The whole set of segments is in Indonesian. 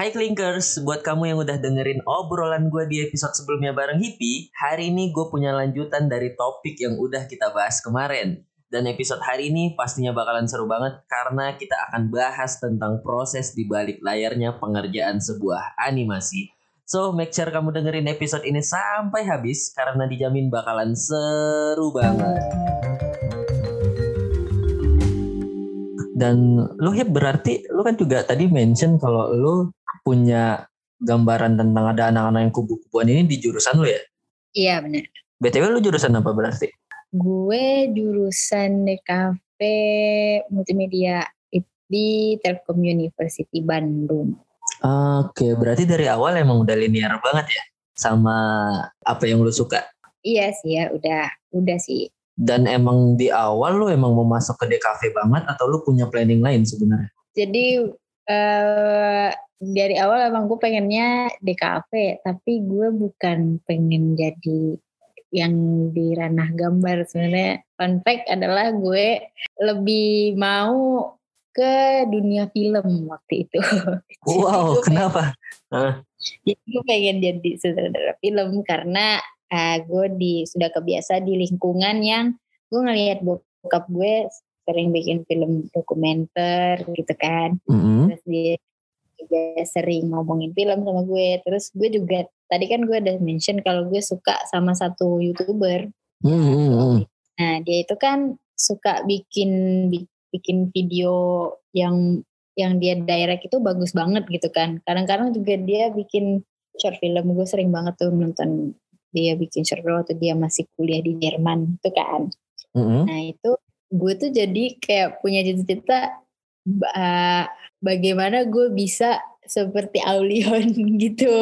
Hai Clinkers, buat kamu yang udah dengerin obrolan gue di episode sebelumnya bareng Hippie, hari ini gue punya lanjutan dari topik yang udah kita bahas kemarin. Dan episode hari ini pastinya bakalan seru banget karena kita akan bahas tentang proses di balik layarnya pengerjaan sebuah animasi. So, make sure kamu dengerin episode ini sampai habis karena dijamin bakalan seru banget. Dan lu Hip berarti lu kan juga tadi mention kalau lu punya gambaran tentang ada anak-anak yang kubu-kubuan ini di jurusan lu ya? Iya benar. BTW lu jurusan apa berarti? Gue jurusan DKV Multimedia di Telkom University Bandung. Oke, berarti dari awal emang udah linear banget ya sama apa yang lu suka? Iya sih ya, udah udah sih. Dan emang di awal lu emang mau masuk ke DKV banget atau lu punya planning lain sebenarnya? Jadi uh, dari awal emang gue pengennya DKV, tapi gue bukan pengen jadi yang di ranah gambar sebenarnya. Fun fact adalah gue lebih mau ke dunia film waktu itu. Wow, kenapa? Pengen, jadi gue pengen jadi sutradara film karena uh, gue di sudah kebiasa di lingkungan yang gue ngelihat bokap gue sering bikin film dokumenter gitu kan. Mm -hmm. Terus dia juga sering ngomongin film sama gue. Terus gue juga tadi kan gue udah mention kalau gue suka sama satu youtuber. Mm-hmm. Nah dia itu kan suka bikin bikin video yang yang dia direct itu bagus banget gitu kan. Kadang-kadang juga dia bikin short film. Gue sering banget tuh nonton dia bikin short film waktu dia masih kuliah di Jerman itu kan. Mm-hmm. Nah itu gue tuh jadi kayak punya cita-cita uh, bagaimana gue bisa seperti Aulion gitu.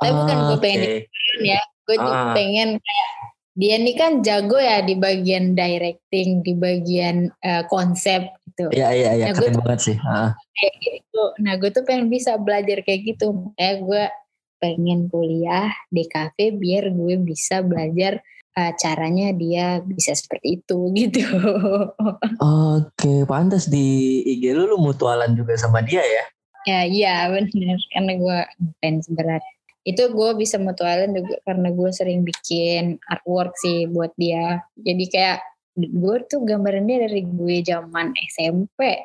Tapi bukan gue ah, pengen okay. ya, gue tuh uh. pengen kayak dia nih kan jago ya di bagian directing, di bagian uh, konsep gitu. Iya iya iya, nah, keren banget sih. Uh. Kayak gitu. Nah gue tuh pengen bisa belajar kayak gitu. Kayak gue pengen kuliah di cafe biar gue bisa belajar uh, caranya dia bisa seperti itu gitu. Oke, pantas di IG lu lu mutualan juga sama dia ya? Ya iya benar karena gue fans berat. Itu gue bisa mutualan juga karena gue sering bikin artwork sih buat dia. Jadi kayak gue tuh gambarannya dari gue zaman SMP.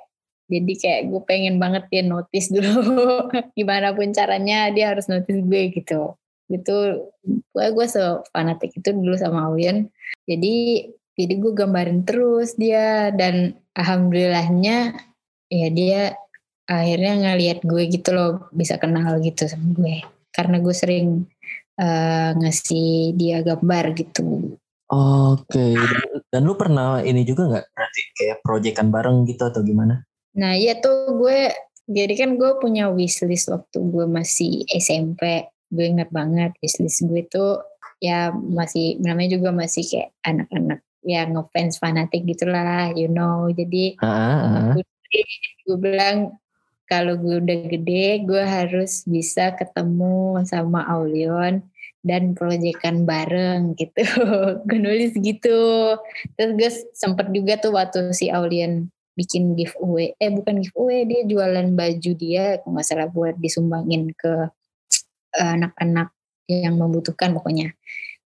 Jadi kayak gue pengen banget dia notice dulu. Gimana pun caranya dia harus notice gue gitu gitu. Gue gue fanatik itu dulu sama Aulian jadi jadi gue gambarin terus dia. Dan alhamdulillahnya ya dia akhirnya ngelihat gue gitu loh bisa kenal gitu sama gue. Karena gue sering uh, ngasih dia gambar gitu. Oke. Dan, dan lu pernah ini juga nggak? Berarti kayak proyekan bareng gitu atau gimana? Nah iya tuh gue jadi kan gue punya wishlist waktu gue masih SMP gue ingat banget wishlist gue tuh ya masih namanya juga masih kayak anak-anak ya ngefans fanatik gitulah you know. Jadi uh, uh. Gue, gue bilang kalau gue udah gede gue harus bisa ketemu sama Aulion dan proyekan bareng gitu. Gue nulis gitu. Terus gue sempet juga tuh waktu si Aulion bikin giveaway eh bukan giveaway dia jualan baju dia kalau nggak salah buat disumbangin ke anak-anak yang membutuhkan pokoknya.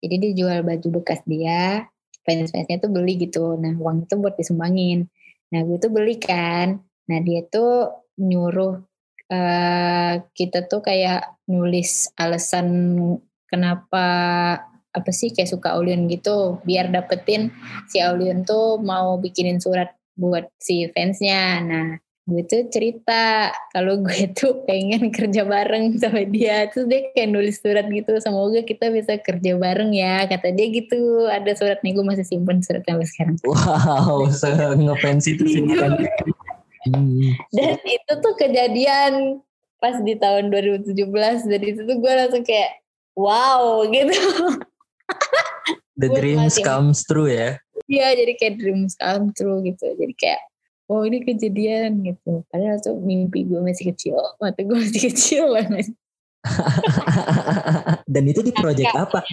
Jadi dia jual baju bekas dia, fans-fansnya tuh beli gitu. Nah uang itu buat disumbangin. Nah gue tuh beli kan. Nah dia tuh nyuruh uh, kita tuh kayak nulis alasan kenapa apa sih kayak suka Aulion gitu biar dapetin si Aulion tuh mau bikinin surat buat si fansnya. Nah gue tuh cerita kalau gue tuh pengen kerja bareng sama dia. Terus dia kayak nulis surat gitu semoga kita bisa kerja bareng ya kata dia gitu. Ada surat nih gue masih simpen surat sampai sekarang. Wow ngefans itu sih kan dan itu tuh kejadian pas di tahun 2017 dari itu tuh gue langsung kayak wow gitu. The dreams comes true ya. Iya jadi kayak dreams come true gitu. Jadi kayak oh ini kejadian gitu. Padahal tuh mimpi gue masih kecil mata gue masih kecil banget dan itu di project apa?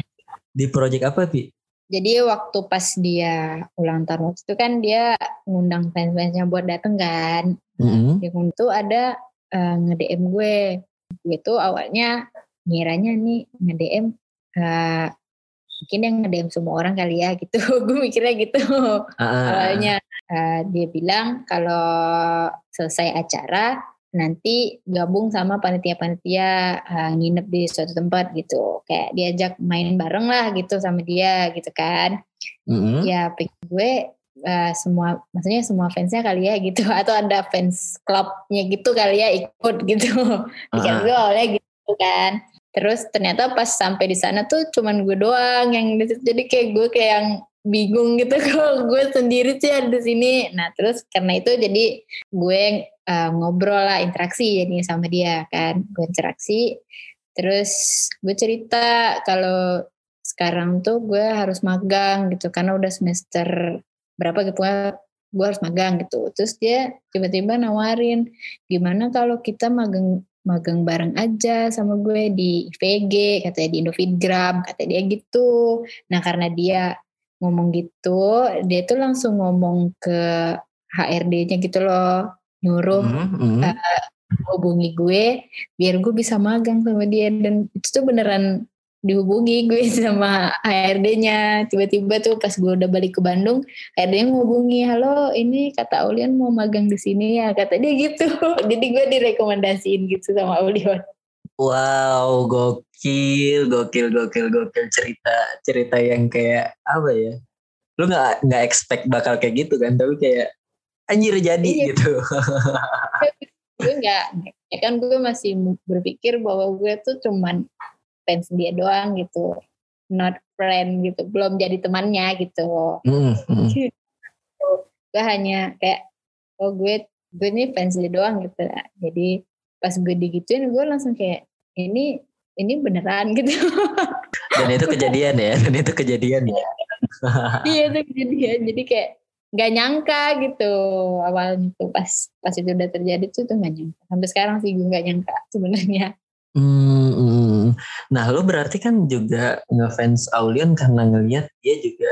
Di project apa Pi? jadi waktu pas dia ulang tahun waktu itu kan dia ngundang fans-fansnya buat dateng kan. Mm-hmm. di itu ada uh, nge-DM gue. Gue tuh awalnya ngiranya nih nge-DM uh, mungkin yang nge-DM semua orang kali ya gitu. Gue mikirnya gitu. Uh. awalnya uh, dia bilang kalau selesai acara nanti gabung sama panitia-panitia uh, nginep di suatu tempat gitu. Kayak diajak main bareng lah gitu sama dia gitu kan. Mm-hmm. ya pikir gue uh, semua maksudnya semua fansnya kali ya gitu. Atau ada fans klubnya gitu kali ya ikut gitu. Pikir uh-huh. gue awalnya gitu kan. Terus ternyata pas sampai di sana tuh cuman gue doang yang jadi kayak gue kayak yang bingung gitu. Kalau gue sendiri sih ada di sini. Nah terus karena itu jadi gue uh, ngobrol lah interaksi jadi sama dia kan. Gue interaksi. Terus gue cerita kalau sekarang tuh gue harus magang gitu. Karena udah semester berapa gitu gue harus magang gitu. Terus dia tiba-tiba nawarin gimana kalau kita magang magang bareng aja sama gue di IVG katanya di Indofitgram katanya dia gitu. Nah karena dia ngomong gitu dia tuh langsung ngomong ke HRD-nya gitu loh nyuruh mm -hmm. uh, hubungi gue biar gue bisa magang sama dia. Dan itu tuh beneran dihubungi gue sama HRD-nya tiba-tiba tuh pas gue udah balik ke Bandung HRD-nya ngubungi halo ini kata Aulian mau magang di sini ya? Kata dia gitu. Jadi gue direkomendasiin gitu sama Aulian wow gokil gokil gokil gokil. Cerita cerita yang kayak apa ya? Lu nggak nggak expect bakal kayak gitu kan? Tapi kayak anjir jadi iya. gitu. Gue nggak ya kan gue masih berpikir bahwa gue tuh cuman fans dia doang gitu. Not friend gitu belum jadi temannya gitu. Mm, mm. gue hanya kayak oh gue gue ini fans dia doang gitu. Jadi pas gue digituin gue langsung kayak ini ini beneran gitu. Dan itu kejadian ya dan itu kejadian ya. Iya itu kejadian. Jadi kayak nggak nyangka gitu awalnya tuh pas pas itu udah terjadi tuh tuh nggak nyangka. Sampai sekarang sih gue nggak nyangka sebenarnya. Hmm, hmm, nah lo berarti kan juga ngefans Aulion karena ngelihat dia juga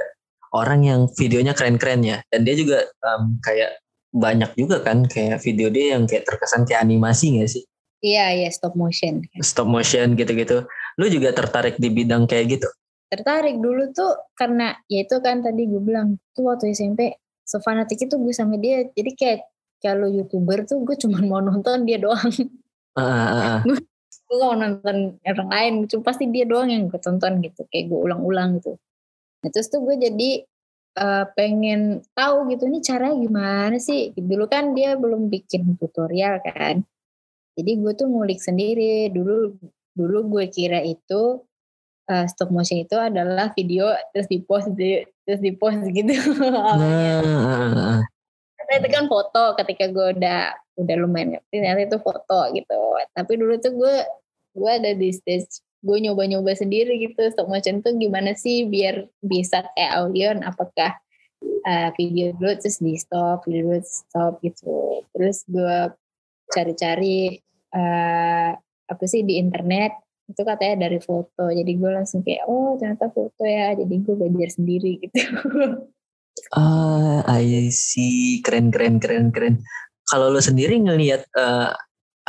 orang yang videonya keren-keren ya. Dan dia juga um, kayak banyak juga kan kayak video dia yang kayak terkesan kayak animasi gak sih iya iya stop motion. Stop motion gitu-gitu. Lo juga tertarik di bidang kayak gitu? Tertarik dulu tuh karena ya itu kan tadi gue bilang tuh waktu SMP sefanatik itu gue sama dia. Jadi kayak kalau youtuber tuh gue cuma mau nonton dia doang. Uh, uh, uh. gue gak mau nonton orang lain. Cuma pasti dia doang yang gue tonton gitu. Kayak gue ulang-ulang gitu. Nah, terus tuh gue jadi uh, pengen tahu gitu ini cara gimana sih? Dulu kan dia belum bikin tutorial kan jadi gue tuh ngulik sendiri. Dulu dulu gue kira itu uh, stop motion itu adalah video terus di post di, terus di post gitu. nah, Karena itu kan foto ketika gue udah udah lumayan ngerti ternyata itu foto gitu. Tapi dulu tuh gue gue ada di stage gue nyoba-nyoba sendiri gitu. Stop motion tuh gimana sih biar bisa kayak Aulion apakah uh, video dulu terus di stop video dulu stop gitu. Terus gue cari-cari uh, apa sih di internet itu katanya dari foto. Jadi gue langsung kayak oh ternyata foto ya. Jadi gue belajar sendiri gitu. Ah uh, I see. Keren keren keren keren. Kalau lo sendiri ngelihat uh,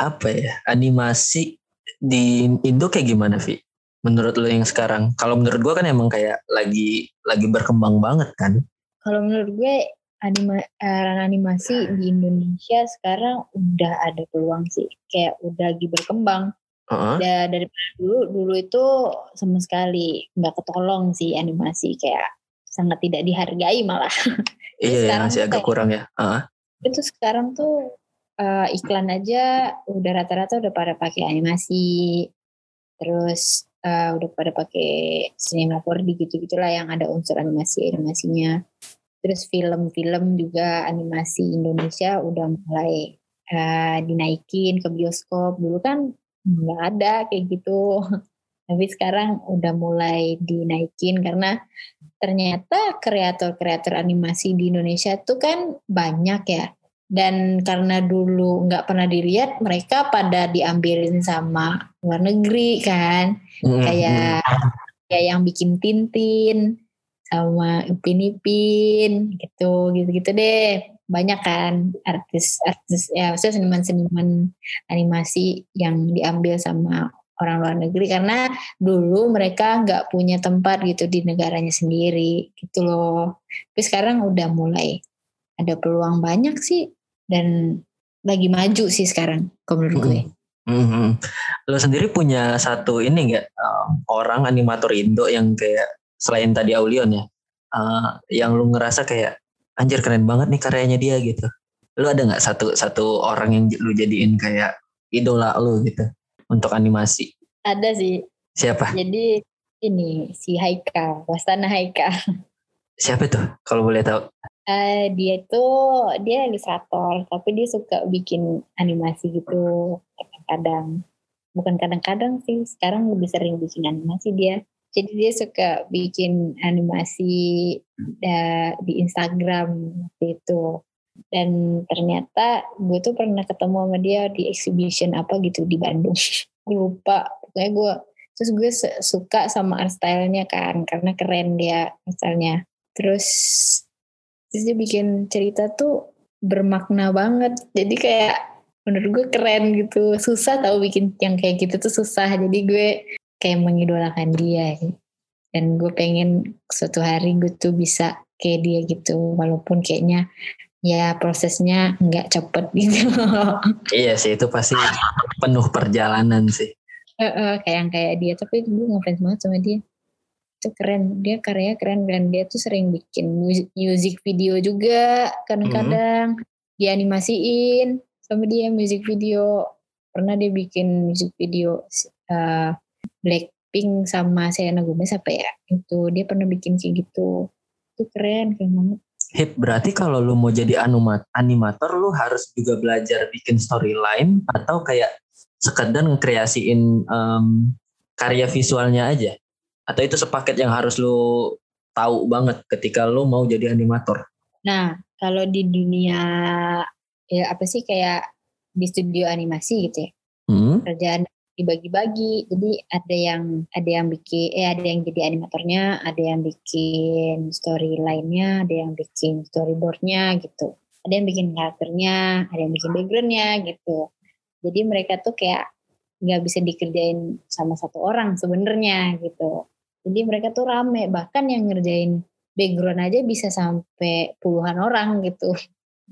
apa ya animasi di Indo kayak gimana Vi? Menurut lo yang sekarang? Kalau menurut gue kan emang kayak lagi lagi berkembang banget kan? Kalau menurut gue anima, uh, animasi di Indonesia sekarang udah ada peluang sih kayak udah lagi berkembang Uh-huh. Da, daripada dulu, dulu itu sama sekali nggak ketolong sih animasi kayak sangat tidak dihargai malah. iya, ya, masih agak kurang ya. Uh-huh. Itu sekarang tuh uh, iklan aja udah rata-rata udah pada pakai animasi, terus uh, udah pada pakai cinema 4D gitu-gitulah yang ada unsur animasi animasinya. Terus film-film juga animasi Indonesia udah mulai uh, dinaikin ke bioskop. Dulu kan nggak ada kayak gitu tapi sekarang udah mulai dinaikin karena ternyata kreator-kreator animasi di Indonesia tuh kan banyak ya dan karena dulu nggak pernah dilihat mereka pada diambilin sama luar negeri kan mm-hmm. kayak kayak yang bikin Tintin sama Upin Ipin gitu gitu gitu deh banyak kan artis-artis ya maksudnya seniman-seniman animasi yang diambil sama orang luar negeri karena dulu mereka nggak punya tempat gitu di negaranya sendiri gitu loh. Tapi sekarang udah mulai ada peluang banyak sih dan lagi maju sih sekarang kalau menurut gue. Mm -hmm. Lo sendiri punya satu ini nggak um, orang animator Indo yang kayak selain tadi Aulion ya, uh, yang lu ngerasa kayak anjir keren banget nih karyanya dia gitu. Lu ada nggak satu satu orang yang lu jadiin kayak idola lu gitu untuk animasi? Ada sih. Siapa? Jadi ini si Haika, Wastana Haika. Siapa tuh kalau boleh tahu? Uh, dia itu dia ilustrator, tapi dia suka bikin animasi gitu kadang-kadang. Bukan kadang-kadang sih, sekarang lebih sering bikin animasi dia. Jadi dia suka bikin animasi uh, di Instagram gitu. Dan ternyata gue tuh pernah ketemu sama dia di exhibition apa gitu di Bandung. gue lupa. Pokoknya gue terus gue suka sama art stylenya kan karena keren dia misalnya. Terus terus dia bikin cerita tuh bermakna banget. Jadi kayak menurut gue keren gitu. Susah tau bikin yang kayak gitu tuh susah. Jadi gue kayak mengidolakan dia. Dan gue pengen suatu hari gue tuh bisa kayak dia gitu. Walaupun kayaknya ya prosesnya nggak cepet gitu. Iya sih itu pasti penuh perjalanan sih. Uh, uh, kayak yang kayak dia. Tapi gue ngefans banget sama dia. Itu keren. Dia karyanya keren dan dia tuh sering bikin music video juga kadang-kadang hmm. dianimasiin sama dia music video. Pernah dia bikin music video uh, Blackpink sama Selena Gomez apa ya itu dia pernah bikin kayak gitu itu keren keren banget Hip, berarti kalau lu mau jadi animator, lu harus juga belajar bikin storyline atau kayak sekedar ngekreasiin um, karya visualnya aja? Atau itu sepaket yang harus lu tahu banget ketika lu mau jadi animator? Nah, kalau di dunia ya apa sih kayak di studio animasi gitu ya, hmm? kerjaan dibagi-bagi. Jadi ada yang ada yang bikin eh ada yang jadi animatornya ada yang bikin story lainnya ada yang bikin storyboardnya gitu. Ada yang bikin karakternya ada yang bikin backgroundnya gitu. Jadi mereka tuh kayak nggak bisa dikerjain sama satu orang sebenarnya gitu. Jadi mereka tuh rame. Bahkan yang ngerjain background aja bisa sampai puluhan orang gitu.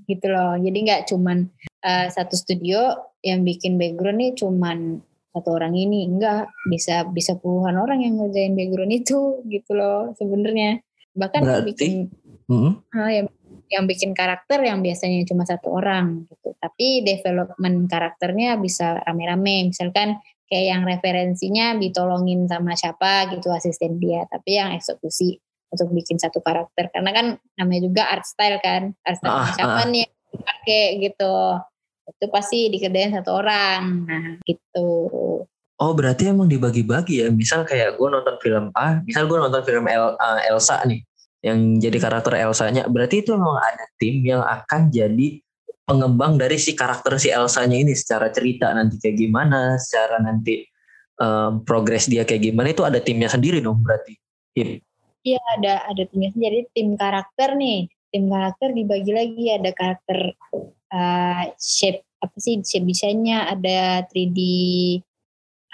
Gitu loh. Jadi nggak cuman uh, satu studio yang bikin background nih cuman satu orang ini. Enggak bisa bisa puluhan orang yang ngerjain background itu gitu loh sebenarnya. Bahkan Berarti, yang bikin mm-hmm. uh, yang yang bikin karakter yang biasanya cuma satu orang gitu. Tapi development karakternya bisa rame-rame. Misalkan kayak yang referensinya ditolongin sama siapa gitu asisten dia. Tapi yang eksekusi untuk bikin satu karakter. Karena kan namanya juga art style kan. Art style ah, siapa ah. nih yang dipakai gitu itu pasti dikerjain satu orang. Nah gitu. Oh berarti emang dibagi-bagi ya? Misal kayak gue nonton film A misal gue nonton film El, uh, Elsa nih yang jadi karakter Elsa-nya. Berarti itu memang ada tim yang akan jadi pengembang dari si karakter si Elsa-nya ini secara cerita nanti kayak gimana secara nanti um, progres dia kayak gimana. Itu ada timnya sendiri dong berarti? Iya ada ada timnya sendiri. Tim karakter nih tim karakter dibagi lagi. Ada karakter uh, shape apa sih shape desainnya ada 3D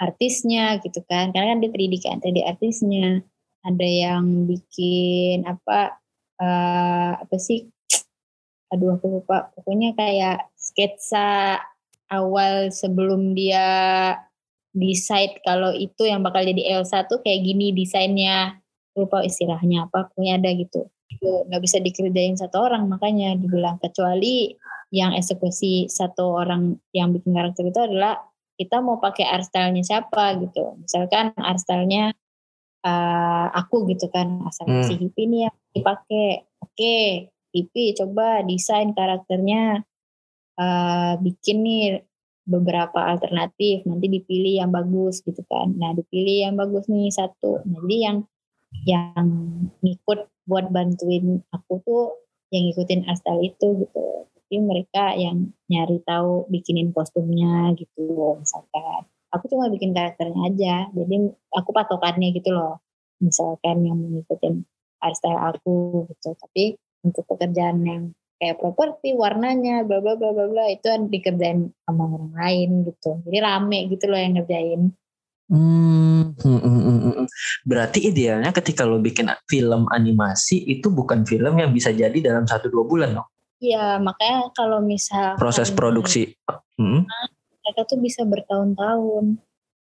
artisnya gitu kan. Karena kan dia 3D kan 3D artisnya. Ada yang bikin apa uh, apa sih? Aduh aku lupa. Pokoknya kayak sketsa awal sebelum dia decide kalau itu yang bakal jadi Elsa tuh kayak gini desainnya. Lupa istilahnya apa pokoknya ada gitu. Nggak bisa dikerjain satu orang makanya dibilang. Kecuali yang eksekusi satu orang yang bikin karakter itu adalah kita mau pakai art style-nya siapa gitu. Misalkan art style-nya uh, aku gitu kan asal hmm. si hippie nih yang dipakai. Oke okay, hippie coba desain karakternya uh, bikin nih beberapa alternatif. Nanti dipilih yang bagus gitu kan. Nah dipilih yang bagus nih satu. Nah, jadi yang yang ngikut buat bantuin aku tuh yang ngikutin asal itu gitu tapi mereka yang nyari tahu bikinin kostumnya gitu misalkan. Aku cuma bikin karakternya aja jadi aku patokannya gitu loh. Misalkan yang mengikutin style aku gitu. Tapi untuk pekerjaan yang kayak properti warnanya bla bla bla bla bla itu dikerjain sama orang lain gitu. Jadi rame gitu loh yang ngerjain. Hmm, hmm, hmm, hmm, hmm. berarti idealnya ketika lo bikin film animasi itu bukan film yang bisa jadi dalam satu dua bulan loh. Iya makanya kalau misal Proses produksi. Hmm. mereka tuh bisa bertahun-tahun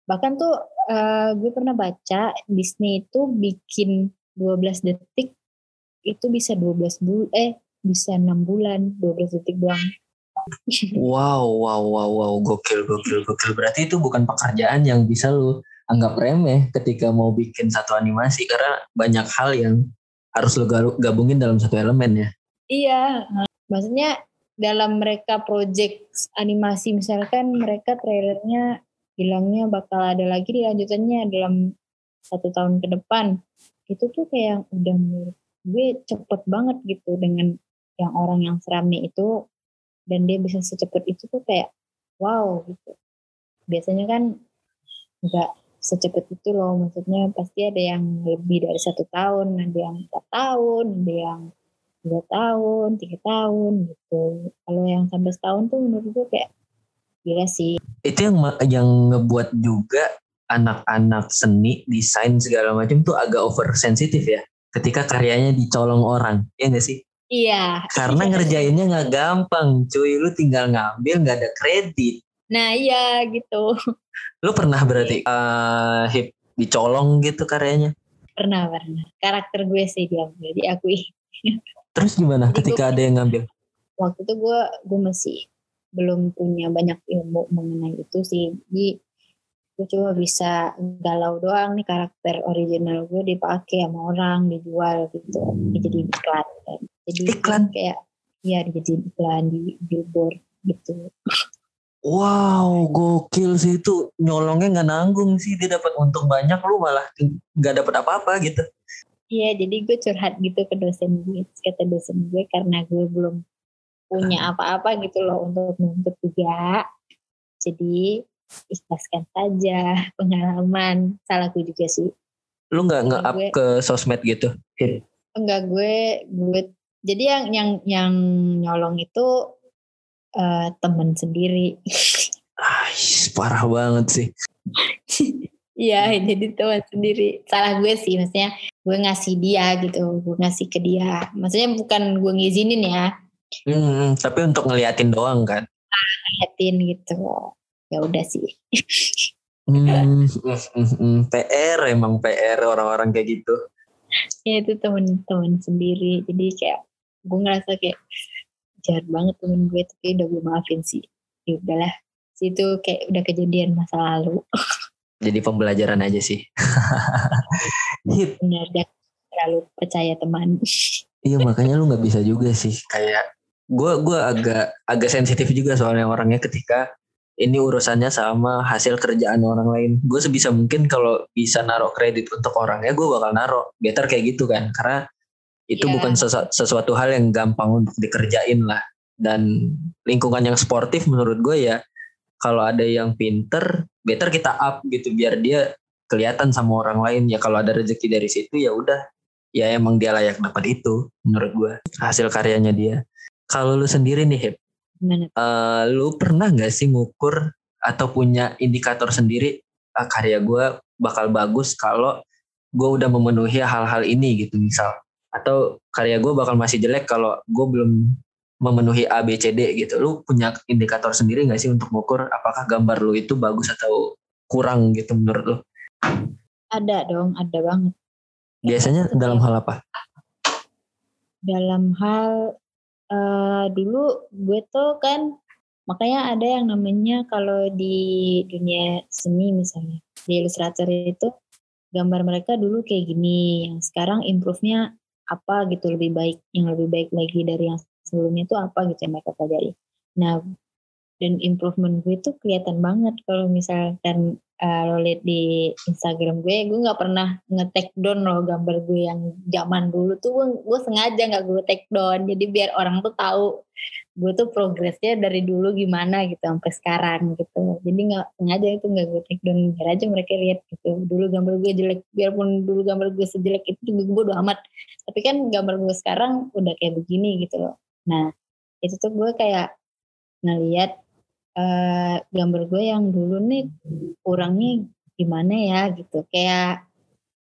bahkan tuh eh, gue pernah baca Disney itu bikin 12 detik itu bisa 12 bulan eh bisa 6 bulan 12 detik doang Wow, wow, wow, wow, gokil, gokil, gokil. Berarti itu bukan pekerjaan yang bisa lo anggap remeh ketika mau bikin satu animasi karena banyak hal yang harus lo gabungin dalam satu elemen ya. Iya, maksudnya dalam mereka project animasi misalkan mereka trailernya bilangnya bakal ada lagi dilanjutannya dalam satu tahun ke depan. Itu tuh kayak udah menurut gue cepet banget gitu dengan yang orang yang serami itu dan dia bisa secepat itu tuh kayak wow gitu. Biasanya kan nggak secepat itu loh, maksudnya pasti ada yang lebih dari satu tahun, ada yang empat tahun, ada yang dua tahun, tiga tahun gitu. Kalau yang sampai setahun tuh menurut gue kayak gila sih. Itu yang yang ngebuat juga anak-anak seni, desain segala macam tuh agak oversensitif ya. Ketika karyanya dicolong orang, ya nggak sih? Iya. Karena ngerjainnya nggak gampang, cuy. Lu tinggal ngambil nggak ada kredit. Nah iya gitu. Lu pernah berarti eh, hip dicolong gitu karyanya? Pernah pernah. Karakter gue sih diambil, diakui. Terus gimana Jadi ketika gue- ada yang ngambil? Waktu itu gue gue masih belum punya banyak ilmu mengenai itu sih. Jadi gue cuma bisa galau doang nih karakter original gue dipakai sama orang dijual gitu dijadiin iklan kan. jadi Iklan? kayak ya dijadiin iklan di billboard gitu Wow, gokil sih itu nyolongnya nggak nanggung sih dia dapat untung banyak, lu malah nggak dapat apa-apa gitu. Iya, jadi gue curhat gitu ke dosen gue. Kata dosen gue karena gue belum punya apa-apa gitu loh untuk menuntut juga. Jadi ikhlaskan saja pengalaman. Salahku juga sih. Lu nggak nge-up Gue- ke sosmed gitu? Enggak gue gue jadi yang yang yang nyolong itu eh, temen sendiri. Ais, parah banget sih. Iya, jadi teman sendiri. Salah gue sih, maksudnya gue ngasih dia gitu, gue ngasih ke dia. Maksudnya bukan gue ngizinin ya, Hmm, tapi untuk ngeliatin doang kan. liatin gitu. Ya udah sih. Hmm, mm, mm, mm. PR emang PR orang-orang kayak gitu. ya itu temen-temen sendiri jadi kayak gue ngerasa kayak jahat banget temen gue tapi udah gue maafin sih ya udahlah situ kayak udah kejadian masa lalu Jadi pembelajaran aja sih. Benar dan terlalu percaya teman iya makanya lu nggak bisa juga sih kayak gue gua agak agak sensitif juga soalnya orangnya ketika ini urusannya sama hasil kerjaan orang lain. Gue sebisa mungkin kalau bisa naruh kredit untuk orangnya gue bakal naruh. Better kayak gitu kan karena itu Iya. bukan sesu- sesuatu hal yang gampang untuk dikerjain lah. Dan lingkungan yang sportif menurut gue ya kalau ada yang pinter, better kita up gitu biar dia kelihatan sama orang lain. Ya kalau ada rezeki dari situ ya udah. Ya emang dia layak dapat itu menurut gue hasil karyanya dia. Kalau lu sendiri nih Hip gimana? eh, lu pernah nggak sih ngukur atau punya indikator sendiri ah, karya gue bakal bagus kalau gue udah memenuhi hal-hal ini gitu misal? Atau karya gue bakal masih jelek kalau gue belum memenuhi A B C D gitu. Lu punya indikator sendiri nggak sih untuk ngukur apakah gambar lu itu bagus atau kurang gitu menurut lu? Ada dong ada banget. Biasanya dalam hal apa? Dalam hal eh, dulu gue tuh kan makanya ada yang namanya kalau di dunia seni misalnya di ilustrator itu gambar mereka dulu kayak gini yang sekarang improve-nya apa gitu lebih baik yang lebih baik lagi dari yang sebelumnya itu apa gitu yang mereka pelajari. Nah dan improvement gue tuh kelihatan banget kalau misalkan eh, lo lihat di Instagram gue gue nggak pernah nge-take down loh gambar gue yang zaman dulu tuh. Gue, gue sengaja nggak gue take down. Jadi biar orang tuh tahu gue tuh progresnya dari dulu gimana gitu sampai sekarang gitu. Jadi nggak sengaja itu nggak gue take down. Biar aja mereka lihat gitu dulu gambar gue jelek. Biarpun dulu gambar gue sejelek itu juga gue bodo amat. Tapi kan gambar gue sekarang udah kayak begini gitu loh nah itu tuh gue kayak ngeliat uh, gambar gue yang dulu nih kurangnya gimana ya gitu. Kayak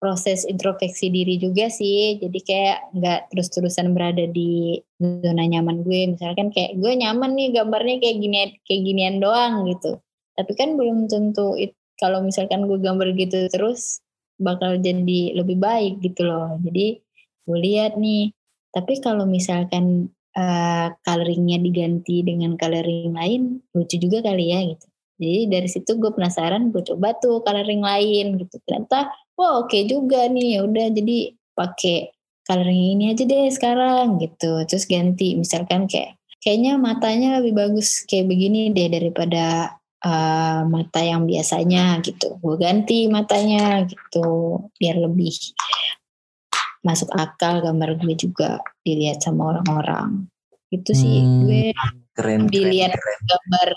proses introspeksi diri juga sih. Jadi kayak nggak terus-terusan berada di zona nyaman gue. Misalkan kayak gue nyaman nih gambarnya kayak gini kayak ginian doang gitu. Tapi kan belum tentu kalau misalkan gue gambar gitu terus bakal jadi lebih baik gitu loh. Jadi gue lihat nih tapi kalau misalkan uh, coloringnya diganti dengan coloring lain lucu juga kali ya gitu. Jadi dari situ gue penasaran gue coba tuh coloring lain gitu. Ternyata wah oke okay juga nih ya udah jadi pakai coloring ini aja deh sekarang gitu. Terus ganti misalkan kayak kayaknya matanya lebih bagus kayak begini deh daripada uh, mata yang biasanya gitu. Gue ganti matanya gitu biar lebih masuk akal gambar gue juga dilihat sama orang-orang. Itu sih hmm, gue keren, dilihat keren, keren. gambar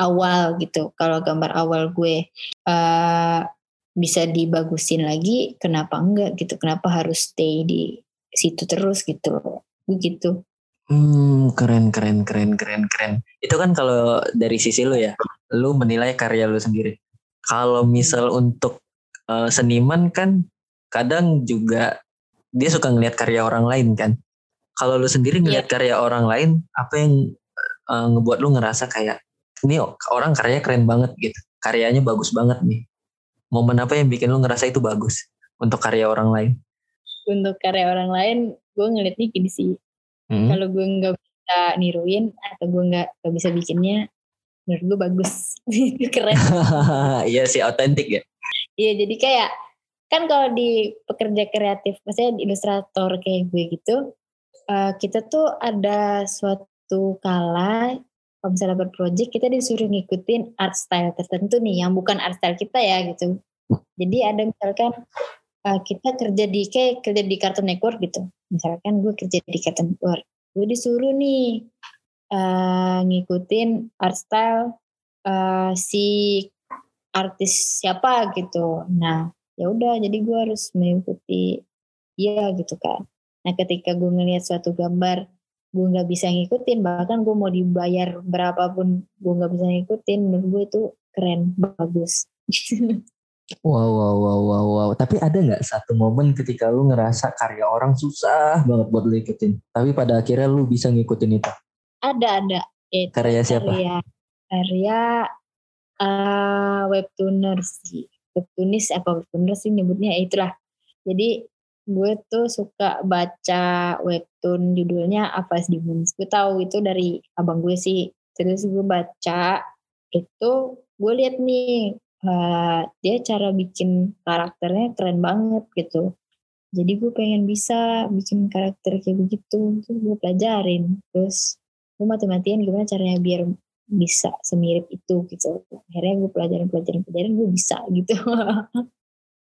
awal gitu. Kalau gambar awal gue uh, bisa dibagusin lagi kenapa enggak gitu? Kenapa harus stay di situ terus gitu? Begitu. Hmm keren keren keren keren keren. Itu kan kalau dari sisi lu ya lu menilai karya lu sendiri. Kalau misal untuk uh, seniman kan kadang juga dia suka ngelihat karya orang lain kan kalau lu sendiri ngelihat yeah. karya orang lain apa yang uh, ngebuat lu ngerasa kayak ini orang karyanya keren banget gitu karyanya bagus banget nih momen apa yang bikin lo ngerasa itu bagus untuk karya orang lain? Untuk karya orang lain, gue ngeliatnya gini sih. Hmm. Kalau gue nggak bisa niruin atau gue nggak bisa bikinnya, menurut gue bagus. itu keren. iya sih, otentik ya. Iya, jadi kayak kan kalau di pekerja kreatif, maksudnya di ilustrator kayak gue gitu, uh, kita tuh ada suatu kala kalau misalnya berproject kita disuruh ngikutin art style tertentu nih yang bukan art style kita ya gitu. Jadi ada misalkan uh, kita kerja di kayak kerja di Cartoon Network gitu. Misalkan gue kerja di Cartoon Network gue disuruh nih uh, ngikutin art style uh, si artis siapa gitu. Nah ya udah jadi gue harus mengikuti iya gitu kan nah ketika gue ngelihat suatu gambar gue nggak bisa ngikutin bahkan gue mau dibayar berapapun gue nggak bisa ngikutin menurut gue itu keren bagus. Wow wow wow wow wow. Tapi ada nggak satu momen ketika lu ngerasa karya orang susah banget buat lu ikutin tapi pada akhirnya lu bisa ngikutin itu? Ada ada. Itu karya siapa? karya karya uh, webtooners webtoonis apa webtooners sih nyebutnya ya itulah jadi gue tuh suka baca webtoon judulnya Apa Demons. Gue tahu itu dari abang gue sih. Terus gue baca itu gue lihat nih uh, dia cara bikin karakternya keren banget gitu. Jadi gue pengen bisa bikin karakter kayak begitu. Terus gue pelajarin. Terus gue mati-matian gimana caranya biar bisa semirip itu gitu. Akhirnya gue pelajarin pelajarin pelajarin gue bisa gitu.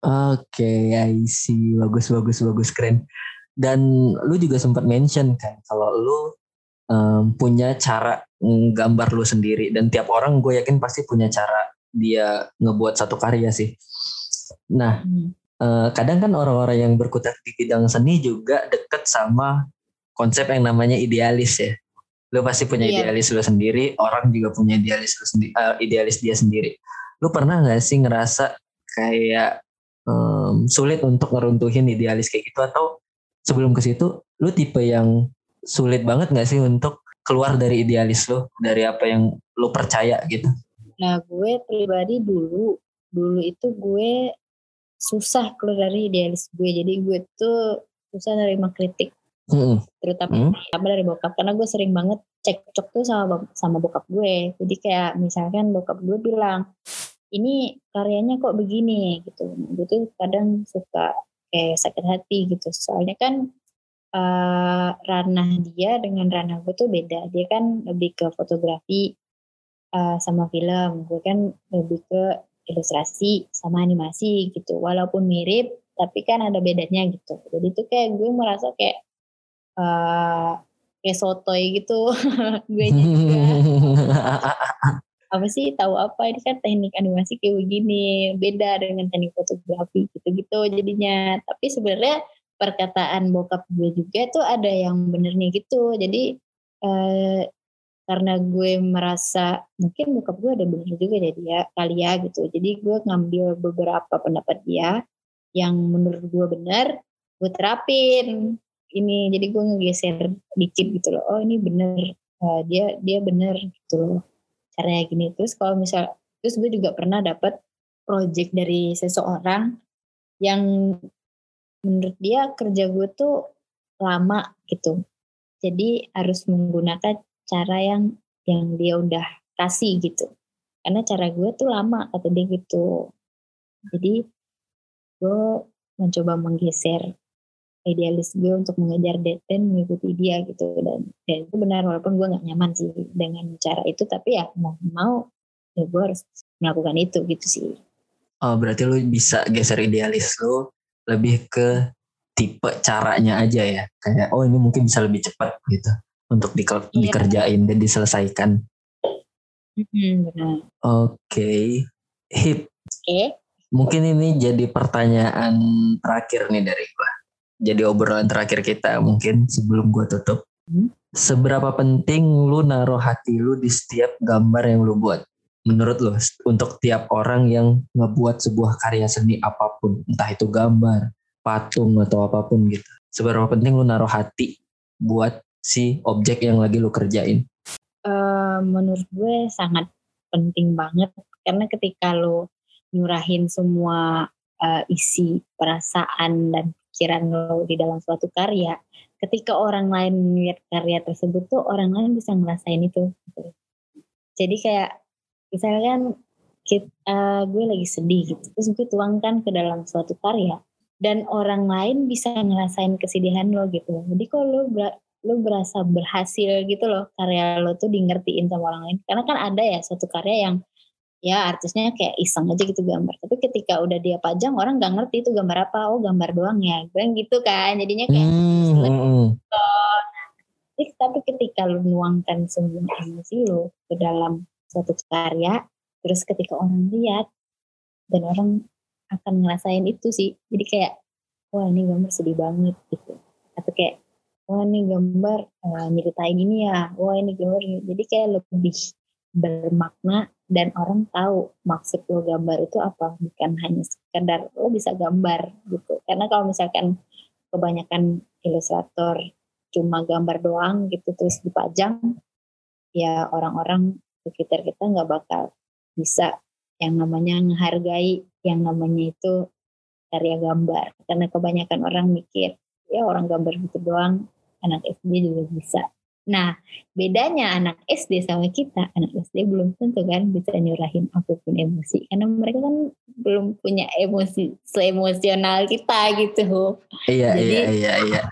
Oke, okay, I see. Bagus, bagus, bagus, keren. Dan lu juga sempat mention kan kalau lu um, punya cara gambar lu sendiri dan tiap orang gue yakin pasti punya cara dia ngebuat satu karya sih. Nah, hmm. uh, kadang kan orang-orang yang berkutat di bidang seni juga deket sama konsep yang namanya idealis ya. Lu pasti punya yeah. idealis lu sendiri, orang juga punya idealis lu sendiri, uh, idealis dia sendiri. Lu pernah gak sih ngerasa kayak um, sulit untuk ngeruntuhin idealis kayak gitu atau sebelum ke situ lu tipe yang sulit banget gak sih untuk keluar dari idealis lu dari apa yang lu percaya gitu nah gue pribadi dulu dulu itu gue susah keluar dari idealis gue jadi gue tuh susah nerima kritik mm-hmm. terutama mm-hmm. dari bokap karena gue sering banget cekcok tuh sama sama bokap gue. Jadi kayak misalkan bokap gue bilang ini karyanya kok begini gitu. Gue tuh kadang suka kayak sakit hati gitu. Soalnya kan uh, ranah dia dengan ranah gue tuh beda. Dia kan lebih ke fotografi uh, sama film. Gue kan lebih ke ilustrasi sama animasi gitu. Walaupun mirip tapi kan ada bedanya gitu. Jadi tuh kayak gue merasa kayak uh, kayak sotoy gitu. Gue juga. Apa sih tahu apa? Ini kan teknik animasi kayak begini. Beda dengan teknik fotografi gitu-gitu jadinya. Tapi sebenarnya perkataan bokap gue juga tuh ada yang benernya gitu. Jadi eh, karena gue merasa mungkin bokap gue ada benar juga ya dia kali ya gitu. Jadi gue ngambil beberapa pendapat dia yang menurut gue benar gue terapin ini jadi gue ngegeser dikit gitu loh. Oh ini bener. Uh, dia dia bener gitu loh caranya gini. Terus kalau misal terus gue juga pernah dapat project dari seseorang yang menurut dia kerja gue tuh lama gitu. Jadi harus menggunakan cara yang yang dia udah kasih gitu. Karena cara gue tuh lama kata dia gitu. Jadi gue mencoba menggeser idealis gue untuk mengejar dan mengikuti dia gitu dan dan itu benar walaupun gue nggak nyaman sih dengan cara itu tapi ya mau mau ya gue harus melakukan itu gitu sih oh berarti lu bisa geser idealis lu lebih ke tipe caranya aja ya kayak oh ini mungkin bisa lebih cepat gitu untuk di, iya. dikerjain dan diselesaikan. Hmm, Oke, okay. hip. Oke. Okay. Mungkin ini jadi pertanyaan terakhir nih dari gua. Jadi obrolan terakhir kita mungkin sebelum gua tutup. Hmm? Seberapa penting lu naruh hati lu di setiap gambar yang lu buat? Menurut lu untuk tiap orang yang ngebuat sebuah karya seni apa pun, entah itu gambar, patung atau apa pun gitu. Seberapa penting lu naruh hati buat si objek yang lagi lu kerjain? Uh, menurut gue sangat penting banget karena ketika lo nyurahin semua uh, isi perasaan dan pikiran lo di dalam suatu karya, ketika orang lain melihat karya tersebut tuh orang lain bisa ngerasain itu. Gitu. Jadi kayak misalkan kita, uh, gue lagi sedih gitu, terus gue tuangkan ke dalam suatu karya dan orang lain bisa ngerasain kesedihan lo gitu. Jadi kalau lo lu berasa berhasil gitu loh karya lo tuh di ngertiin sama orang lain karena kan ada ya suatu karya yang ya artisnya kayak iseng aja gitu gambar. Tapi ketika udah dia pajang orang nggak ngerti itu gambar apa. Oh gambar doang ya. Gue gitu kan. Jadinya kayak hmm, hmm, hmm. tapi ketika lu nuangkan semua emosi lo ke dalam suatu karya terus ketika orang lihat dan orang akan ngerasain itu sih. Jadi kayak wah ini gambar sedih banget gitu. Atau kayak wah ini gambar uh, nyeritain ini ya. Wah ini gambar jadi kayak lebih bermakna dan orang tahu maksud lo gambar itu apa bukan hanya sekedar lo bisa gambar gitu karena kalau misalkan kebanyakan ilustrator cuma gambar doang gitu terus dipajang ya orang-orang sekitar kita nggak bakal bisa yang namanya menghargai yang namanya itu karya gambar karena kebanyakan orang mikir ya orang gambar gitu doang anak SD juga bisa. Nah, bedanya anak SD sama kita, anak SD belum tentu kan bisa nyurahin apa pun emosi. Karena mereka kan belum punya emosi seemosional kita gitu. Iya, Jadi, iya, iya, iya.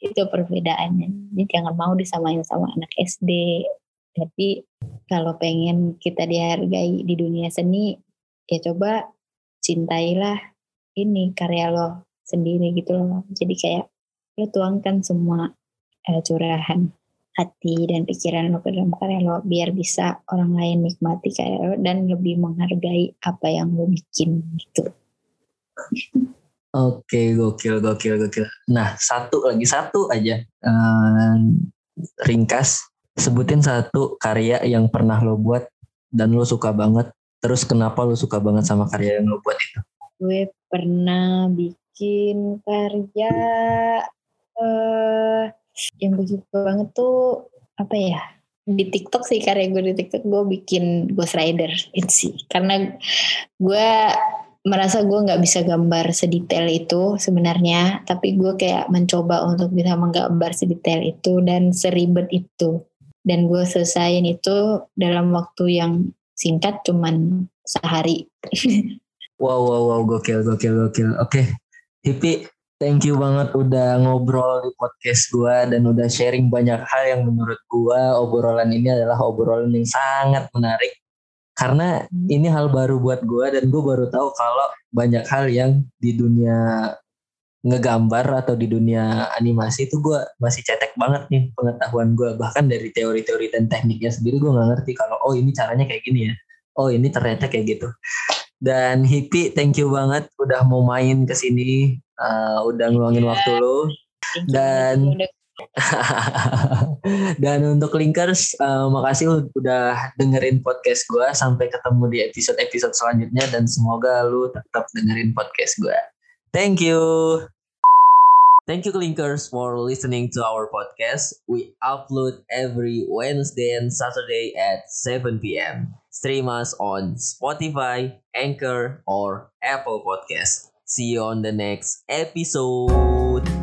Itu perbedaannya. Jadi jangan mau disamain sama anak SD. Tapi kalau pengen kita dihargai di dunia seni, ya coba cintailah ini karya lo sendiri gitu loh. Jadi kayak lo tuangkan semua uh, curahan hati dan pikiran lo ke dalam karya lo biar bisa orang lain nikmati karya lo dan lebih menghargai apa yang lo bikin gitu. Oke, gokil, gokil, gokil. Nah, satu lagi satu aja um, ringkas. Sebutin satu karya yang pernah lo buat dan lo suka banget. Terus kenapa lo suka banget sama karya yang lo buat itu? Gue pernah bikin karya uh, yang gue suka banget tuh apa ya di TikTok sih karya gue di TikTok gue bikin Ghost Rider itu sih karena gue merasa gue nggak bisa gambar sedetail itu sebenarnya tapi gue kayak mencoba untuk bisa menggambar sedetail itu dan seribet itu. Dan gue selesaiin itu dalam waktu yang singkat cuman sehari. Wow wow wow gokil gokil gokil. Oke okay. Hippie Thank you banget udah ngobrol di podcast gue dan udah sharing banyak hal yang menurut gue obrolan ini adalah obrolan yang sangat menarik karena hmm. ini hal baru buat gue dan gue baru tahu kalau banyak hal yang di dunia ngegambar atau di dunia animasi itu gue masih cetek banget nih pengetahuan gue bahkan dari teori-teori dan tekniknya sendiri gue nggak ngerti kalau oh ini caranya kayak gini ya. Oh ini ternyata kayak gitu. Dan Hippie thank you banget udah mau main ke sini uh, udah ngeluangin yeah. waktu lo dan Dan untuk linkers, uh, makasih udah dengerin podcast gue. Sampai ketemu di episode-episode selanjutnya dan semoga lu tetap dengerin podcast gue. Thank you. Thank you Linkers for listening to our podcast. We upload every Wednesday and Saturday at 7 p.m. Stream us on Spotify, Anchor, or Apple Podcast. See you on the next episode.